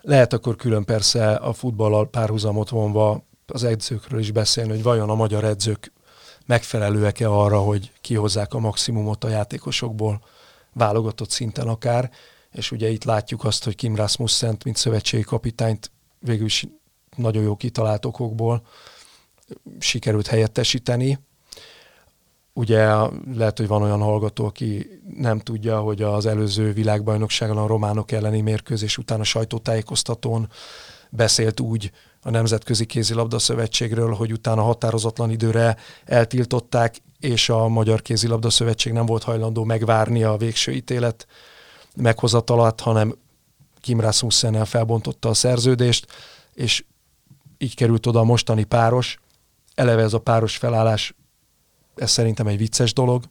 Lehet akkor külön persze a futballal párhuzamot vonva az edzőkről is beszélni, hogy vajon a magyar edzők megfelelőek-e arra, hogy kihozzák a maximumot a játékosokból, válogatott szinten akár, és ugye itt látjuk azt, hogy Kim Rasmussen, mint szövetségi kapitányt végül is nagyon jó kitalált okokból sikerült helyettesíteni. ugye lehet, hogy van olyan hallgató, aki nem tudja, hogy az előző világbajnokságon a románok elleni mérkőzés után a sajtótájékoztatón beszélt úgy a Nemzetközi Kézilabda Szövetségről, hogy utána határozatlan időre eltiltották, és a Magyar Kézilabda Szövetség nem volt hajlandó megvárni a végső ítélet meghozatalát, hanem Kim Rasmussennel felbontotta a szerződést, és így került oda a mostani páros. Eleve ez a páros felállás, ez szerintem egy vicces dolog.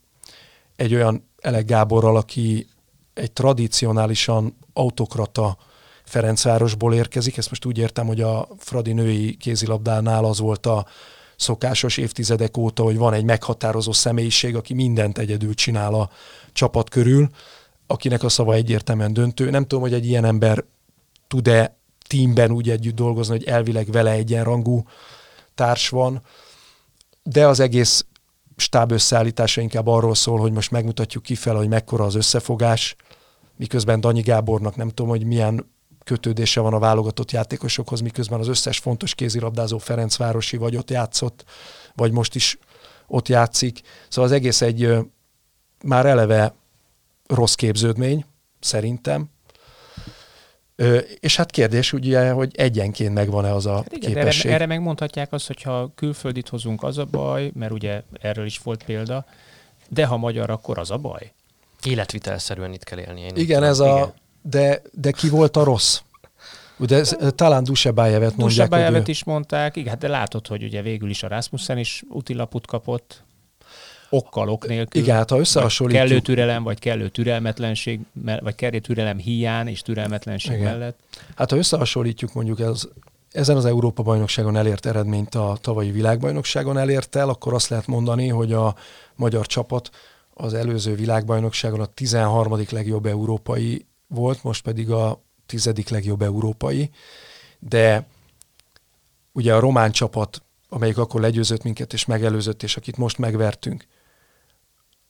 Egy olyan Elek Gáborral, aki egy tradicionálisan autokrata Ferencvárosból érkezik. Ezt most úgy értem, hogy a Fradi női kézilabdánál az volt a szokásos évtizedek óta, hogy van egy meghatározó személyiség, aki mindent egyedül csinál a csapat körül, akinek a szava egyértelműen döntő. Nem tudom, hogy egy ilyen ember tud-e teamben úgy együtt dolgozni, hogy elvileg vele egyenrangú társ van, de az egész stáb összeállítása inkább arról szól, hogy most megmutatjuk kifele, hogy mekkora az összefogás, miközben Danyi Gábornak nem tudom, hogy milyen kötődése van a válogatott játékosokhoz, miközben az összes fontos kézilabdázó Ferencvárosi vagy ott játszott, vagy most is ott játszik. Szóval az egész egy már eleve rossz képződmény, szerintem. Ö, és hát kérdés ugye, hogy egyenként megvan-e az a hát igen, képesség. Erre, erre megmondhatják azt, hogyha külföldit hozunk, az a baj, mert ugye erről is volt példa, de ha magyar, akkor az a baj. Életvitelszerűen itt kell élni. Én igen, ez igen. De, de ki volt a rossz? Ugye ez, talán Dusebájevet mondják. Dusebájevet is mondták, igen, hát de látod, hogy ugye végül is a Rasmussen is utilaput kapott, okkal, ok nélkül. Igen, hát ha összehasonlítjuk. Kellő türelem, vagy kellő türelmetlenség, vagy kellő türelem hiány és türelmetlenség Igen. mellett. Hát ha összehasonlítjuk mondjuk ez, ezen az Európa-bajnokságon elért eredményt a tavalyi világbajnokságon elért el, akkor azt lehet mondani, hogy a magyar csapat az előző világbajnokságon a 13. legjobb európai volt, most pedig a tizedik legjobb európai, de ugye a román csapat, amelyik akkor legyőzött minket és megelőzött, és akit most megvertünk,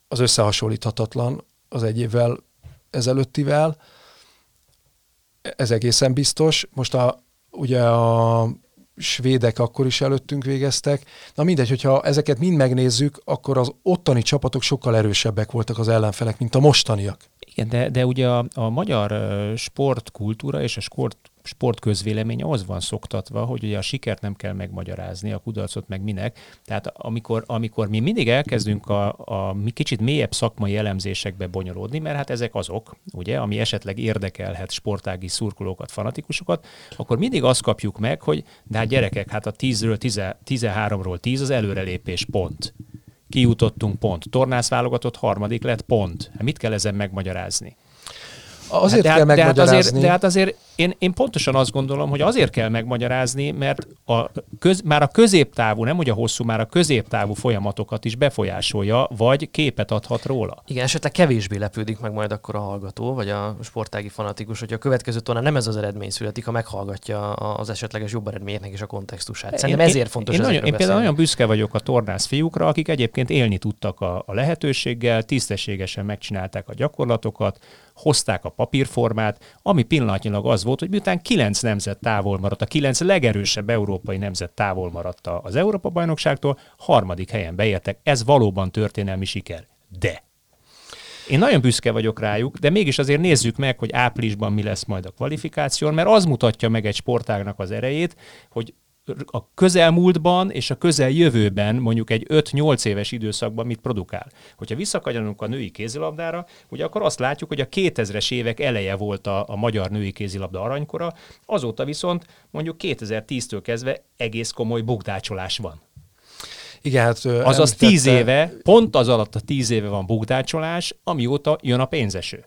az összehasonlíthatatlan az egy évvel ezelőttivel, ez egészen biztos. Most a, ugye a svédek akkor is előttünk végeztek. Na mindegy, hogyha ezeket mind megnézzük, akkor az ottani csapatok sokkal erősebbek voltak az ellenfelek, mint a mostaniak. Igen, de, de ugye a, a magyar sportkultúra és a sport, sportközvélemény az van szoktatva, hogy ugye a sikert nem kell megmagyarázni, a kudarcot meg minek. Tehát amikor, amikor mi mindig elkezdünk a, a mi kicsit mélyebb szakmai elemzésekbe bonyolódni, mert hát ezek azok, ugye, ami esetleg érdekelhet sportági szurkolókat, fanatikusokat, akkor mindig azt kapjuk meg, hogy de hát gyerekek, hát a 10-ről 13-ról 10 az előrelépés pont kijutottunk pont. Tornász válogatott harmadik lett pont. Hát mit kell ezen megmagyarázni? Azért hát, kell de hát, de hát azért, de hát azért én, én pontosan azt gondolom, hogy azért kell megmagyarázni, mert a köz, már a középtávú, nem ugye a hosszú, már a középtávú folyamatokat is befolyásolja, vagy képet adhat róla. Igen, esetleg kevésbé lepődik meg majd akkor a hallgató, vagy a sportági fanatikus, hogy a következő tornán nem ez az eredmény születik, ha meghallgatja az esetleges jobb eredményeknek is a kontextusát. Szerintem én, ezért fontos. Én, én, nagyon, én például nagyon büszke vagyok a tornász fiúkra, akik egyébként élni tudtak a, a lehetőséggel, tisztességesen megcsinálták a gyakorlatokat, hozták a papírformát, ami pillanatnyilag az volt, hogy miután kilenc nemzet távol maradt, a kilenc legerősebb európai nemzet távol maradt az Európa-bajnokságtól, harmadik helyen beértek. Ez valóban történelmi siker. De én nagyon büszke vagyok rájuk, de mégis azért nézzük meg, hogy áprilisban mi lesz majd a kvalifikáció, mert az mutatja meg egy sportágnak az erejét, hogy a közelmúltban és a közeljövőben, mondjuk egy 5-8 éves időszakban mit produkál. Hogyha visszakanyarunk a női kézilabdára, ugye akkor azt látjuk, hogy a 2000-es évek eleje volt a, a magyar női kézilabda aranykora, azóta viszont mondjuk 2010-től kezdve egész komoly bukdácsolás van. Igen, hát, Azaz tíz éve, pont az alatt a tíz éve van bukdácsolás, amióta jön a pénzeső.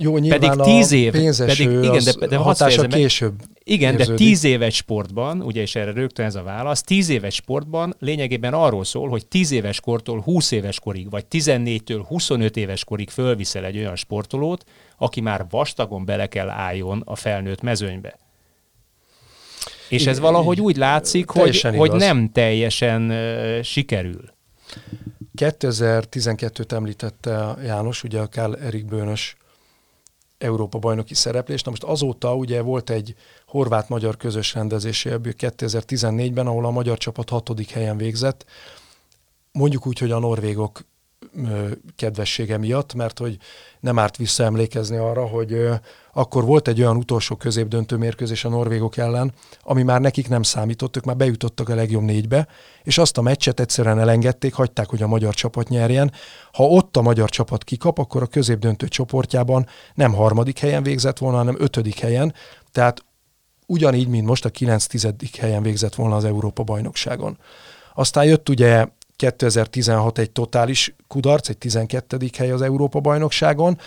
Jó, nyilván pedig tíz év, pedig, igen, de, de hatása később. Igen, érződik. de tíz éves sportban, ugye és erre rögtön ez a válasz, tíz éves sportban lényegében arról szól, hogy tíz éves kortól 20 éves korig, vagy 14-től 25 éves korig fölviszel egy olyan sportolót, aki már vastagon bele kell álljon a felnőtt mezőnybe. És ez valahogy úgy látszik, hogy, hogy nem teljesen uh, sikerül. 2012-t említette János, ugye a Kál Erik Bőnös Európa bajnoki szereplés. Na most azóta ugye volt egy horvát-magyar közös rendezésé ebből 2014-ben, ahol a magyar csapat hatodik helyen végzett. mondjuk úgy, hogy a norvégok kedvessége miatt, mert hogy nem árt visszaemlékezni arra, hogy akkor volt egy olyan utolsó középdöntő mérkőzés a norvégok ellen, ami már nekik nem számított, ők már bejutottak a legjobb négybe, és azt a meccset egyszerűen elengedték, hagyták, hogy a magyar csapat nyerjen. Ha ott a magyar csapat kikap, akkor a középdöntő csoportjában nem harmadik helyen végzett volna, hanem ötödik helyen, tehát ugyanígy, mint most a 9 helyen végzett volna az Európa-bajnokságon. Aztán jött ugye 2016 egy totális kudarc, egy 12. hely az Európa-bajnokságon,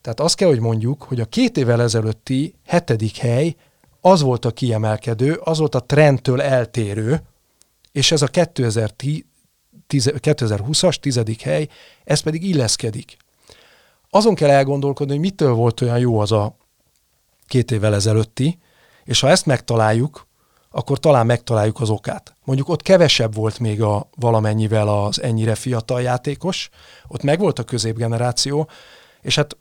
tehát azt kell, hogy mondjuk, hogy a két évvel ezelőtti hetedik hely az volt a kiemelkedő, az volt a trendtől eltérő, és ez a 2020-as tizedik hely, ez pedig illeszkedik. Azon kell elgondolkodni, hogy mitől volt olyan jó az a két évvel ezelőtti, és ha ezt megtaláljuk, akkor talán megtaláljuk az okát. Mondjuk ott kevesebb volt még a valamennyivel az ennyire fiatal játékos, ott megvolt a középgeneráció, és hát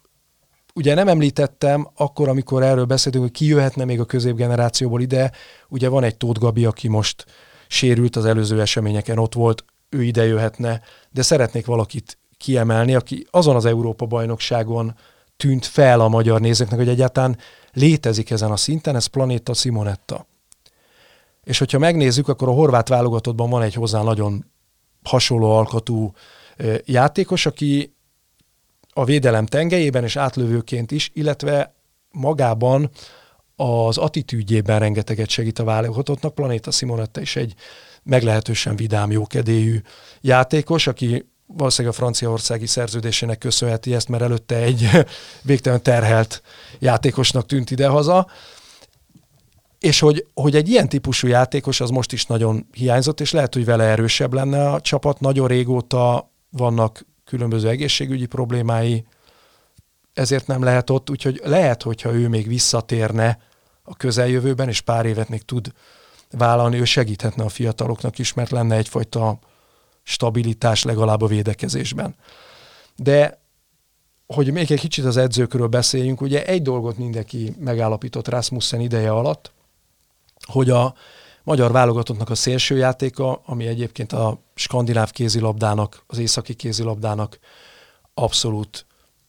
ugye nem említettem akkor, amikor erről beszéltünk, hogy ki jöhetne még a középgenerációból ide, ugye van egy Tóth Gabi, aki most sérült az előző eseményeken, ott volt, ő ide jöhetne, de szeretnék valakit kiemelni, aki azon az Európa-bajnokságon tűnt fel a magyar nézőknek, hogy egyáltalán létezik ezen a szinten, ez Planéta Simonetta. És hogyha megnézzük, akkor a horvát válogatottban van egy hozzá nagyon hasonló alkotú játékos, aki a védelem tengelyében és átlövőként is, illetve magában az attitűdjében rengeteget segít a válogatottnak. Planéta Simonetta is egy meglehetősen vidám, jókedélyű játékos, aki valószínűleg a franciaországi szerződésének köszönheti ezt, mert előtte egy végtelen terhelt játékosnak tűnt idehaza. És hogy, hogy egy ilyen típusú játékos az most is nagyon hiányzott, és lehet, hogy vele erősebb lenne a csapat. Nagyon régóta vannak különböző egészségügyi problémái, ezért nem lehet ott, úgyhogy lehet, hogyha ő még visszatérne a közeljövőben, és pár évet még tud vállalni, ő segíthetne a fiataloknak is, mert lenne egyfajta stabilitás legalább a védekezésben. De hogy még egy kicsit az edzőkről beszéljünk, ugye egy dolgot mindenki megállapított Rasmussen ideje alatt, hogy a magyar válogatottnak a szélsőjátéka, ami egyébként a skandináv kézilabdának, az északi kézilabdának abszolút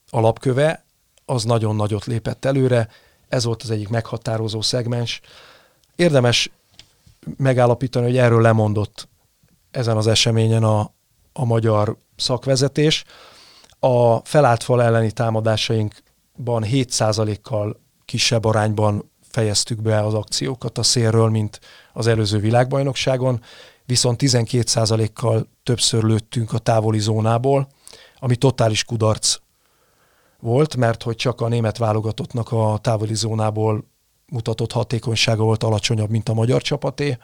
alapköve, az nagyon nagyot lépett előre, ez volt az egyik meghatározó szegmens. Érdemes megállapítani, hogy erről lemondott ezen az eseményen a, a magyar szakvezetés. A felállt fal elleni támadásainkban 7%-kal kisebb arányban fejeztük be az akciókat a szélről, mint az előző világbajnokságon, viszont 12%-kal többször lőttünk a távoli zónából, ami totális kudarc volt, mert hogy csak a német válogatottnak a távoli zónából mutatott hatékonysága volt alacsonyabb, mint a magyar csapaté.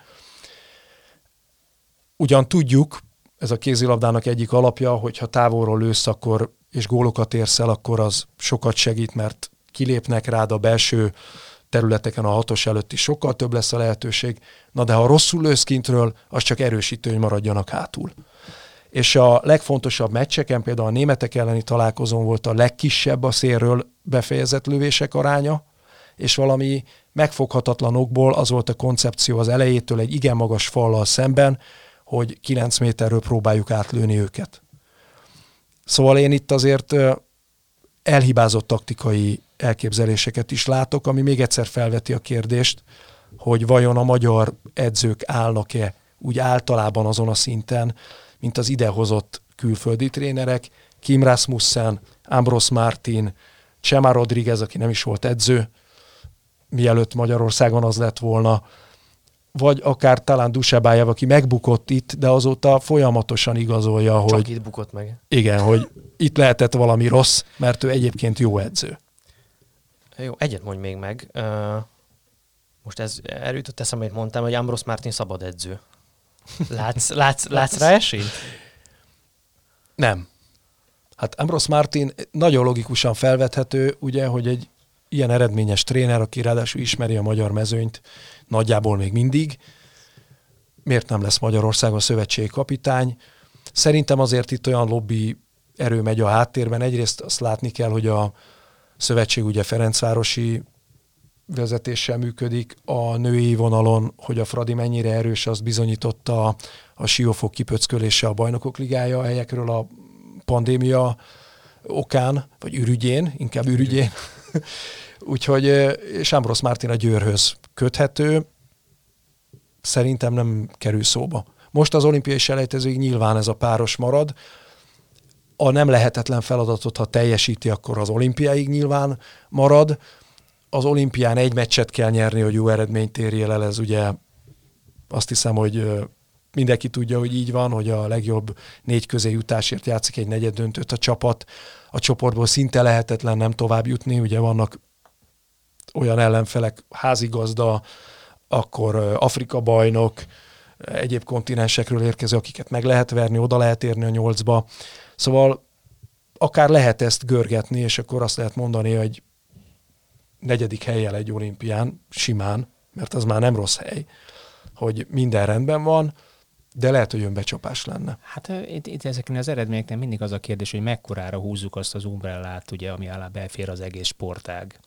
Ugyan tudjuk, ez a kézilabdának egyik alapja, hogy ha távolról lősz, akkor és gólokat érsz el, akkor az sokat segít, mert kilépnek rád a belső területeken a hatos előtt is sokkal több lesz a lehetőség. Na de ha rosszul lősz kintről, az csak erősítő, hogy maradjanak hátul. És a legfontosabb meccseken, például a németek elleni találkozón volt a legkisebb a szélről befejezett lövések aránya, és valami megfoghatatlanokból az volt a koncepció az elejétől egy igen magas fallal szemben, hogy 9 méterről próbáljuk átlőni őket. Szóval én itt azért elhibázott taktikai elképzeléseket is látok, ami még egyszer felveti a kérdést, hogy vajon a magyar edzők állnak-e úgy általában azon a szinten, mint az idehozott külföldi trénerek, Kim Rasmussen, Ambros Martin, Csema Rodriguez, aki nem is volt edző, mielőtt Magyarországon az lett volna, vagy akár talán Dusebájev, aki megbukott itt, de azóta folyamatosan igazolja, Csak hogy... itt bukott meg. Igen, hogy itt lehetett valami rossz, mert ő egyébként jó edző. Jó, egyet mondj még meg. Most ez erőtött eszembe, amit mondtam, hogy Ambros Martin szabad edző. Látsz, látsz, látsz rá esélyt? Nem. Hát Ambros Martin nagyon logikusan felvethető, ugye, hogy egy ilyen eredményes tréner, aki ráadásul ismeri a magyar mezőnyt, nagyjából még mindig, miért nem lesz Magyarországon szövetségi kapitány? Szerintem azért itt olyan lobby erő megy a háttérben. Egyrészt azt látni kell, hogy a szövetség ugye Ferencvárosi vezetéssel működik. A női vonalon, hogy a Fradi mennyire erős, azt bizonyította a siófok kipöckölése a bajnokok ligája helyekről a pandémia okán, vagy ürügyén, inkább ürügyén. Úgyhogy Sámbrosz Mártin a Győrhöz köthető, szerintem nem kerül szóba. Most az olimpiai selejtezőig nyilván ez a páros marad. A nem lehetetlen feladatot, ha teljesíti, akkor az olimpiáig nyilván marad. Az olimpián egy meccset kell nyerni, hogy jó eredményt érjél el, ez ugye azt hiszem, hogy mindenki tudja, hogy így van, hogy a legjobb négy közé jutásért játszik egy negyed döntőt a csapat. A csoportból szinte lehetetlen nem tovább jutni, ugye vannak olyan ellenfelek, házigazda, akkor Afrika bajnok, egyéb kontinensekről érkező, akiket meg lehet verni, oda lehet érni a nyolcba. Szóval akár lehet ezt görgetni, és akkor azt lehet mondani, hogy negyedik helyjel egy olimpián, simán, mert az már nem rossz hely, hogy minden rendben van, de lehet, hogy önbecsapás lenne. Hát itt, itt ezeknél az eredményeknél mindig az a kérdés, hogy mekkorára húzzuk azt az umbrellát, ugye, ami alá belfér az egész sportág.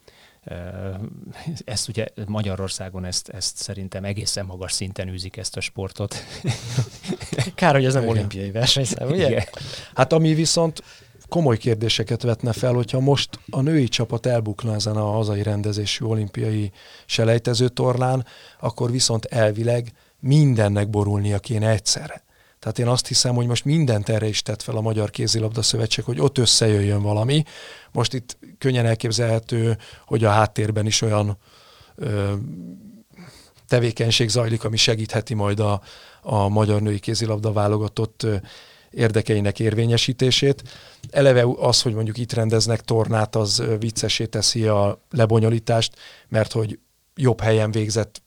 Ezt ugye Magyarországon ezt, ezt szerintem egészen magas szinten űzik ezt a sportot. Kár, hogy ez nem Igen. olimpiai versenyszám, ugye? Igen. Hát ami viszont komoly kérdéseket vetne fel, hogyha most a női csapat elbukna ezen a hazai rendezésű olimpiai selejtező tornán, akkor viszont elvileg mindennek borulnia kéne egyszerre. Tehát én azt hiszem, hogy most mindent erre is tett fel a Magyar Kézilabda Szövetség, hogy ott összejöjjön valami. Most itt könnyen elképzelhető, hogy a háttérben is olyan ö, tevékenység zajlik, ami segítheti majd a, a magyar női kézilabda válogatott érdekeinek érvényesítését. Eleve az, hogy mondjuk itt rendeznek tornát, az viccesé teszi a lebonyolítást, mert hogy jobb helyen végzett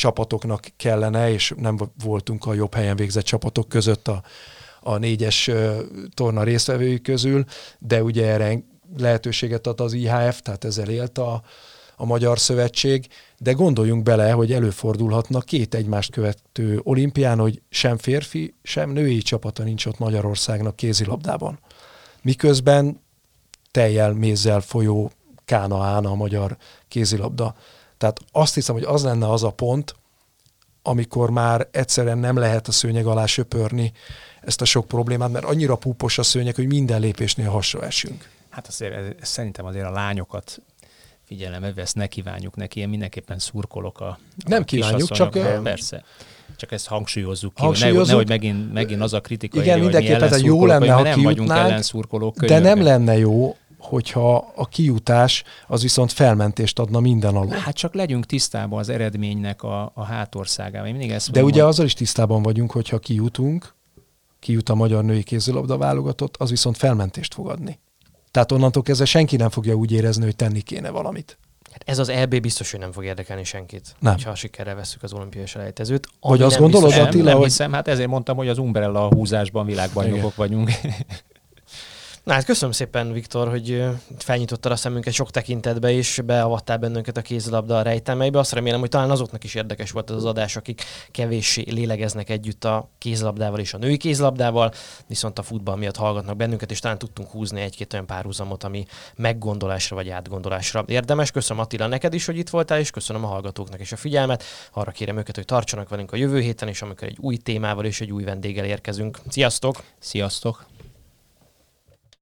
csapatoknak kellene, és nem voltunk a jobb helyen végzett csapatok között a, a négyes torna résztvevői közül, de ugye erre lehetőséget ad az IHF, tehát ezzel élt a, a Magyar Szövetség, de gondoljunk bele, hogy előfordulhatna két egymást követő olimpián, hogy sem férfi, sem női csapata nincs ott Magyarországnak kézilabdában. Miközben teljel mézzel folyó kánaán a magyar kézilabda. Tehát azt hiszem, hogy az lenne az a pont, amikor már egyszerűen nem lehet a szőnyeg alá söpörni ezt a sok problémát, mert annyira púpos a szőnyeg, hogy minden lépésnél hasra esünk. Hát azért ez, szerintem azért a lányokat figyelembe vesz, ne kívánjuk neki, én mindenképpen szurkolok a, Nem a kívánjuk, csak... Persze. Csak ezt hangsúlyozzuk ki, hangsúlyozzuk. nehogy megint, megint az a kritika, igen, hogy mi hát jó lenne, ha nem vagyunk ellenszurkolók. De nem lenne jó, hogyha a kijutás az viszont felmentést adna minden alól. Hát csak legyünk tisztában az eredménynek a, a hátországával. Én mindig ezt De ugye azzal is tisztában vagyunk, hogyha kijutunk, kijut a magyar női kézilabda válogatott, az viszont felmentést fog adni. Tehát onnantól kezdve senki nem fogja úgy érezni, hogy tenni kéne valamit. Hát ez az EB biztos, hogy nem fog érdekelni senkit, nem. ha sikerre veszük az olimpiai selejtezőt. Vagy azt gondolod, Attila, nem, hogy... hiszem, hát ezért mondtam, hogy az Umbrella húzásban világbajnokok vagyunk. Na hát köszönöm szépen, Viktor, hogy felnyitottad a szemünket sok tekintetbe, és beavattál bennünket a kézilabda rejtelmeibe. Azt remélem, hogy talán azoknak is érdekes volt ez az adás, akik kevéssé lélegeznek együtt a kézilabdával és a női kézilabdával, viszont a futball miatt hallgatnak bennünket, és talán tudtunk húzni egy-két olyan párhuzamot, ami meggondolásra vagy átgondolásra érdemes. Köszönöm Attila neked is, hogy itt voltál, és köszönöm a hallgatóknak is a figyelmet. Arra kérem őket, hogy tartsanak velünk a jövő héten, és amikor egy új témával és egy új vendéggel érkezünk. Sziasztok! Sziasztok!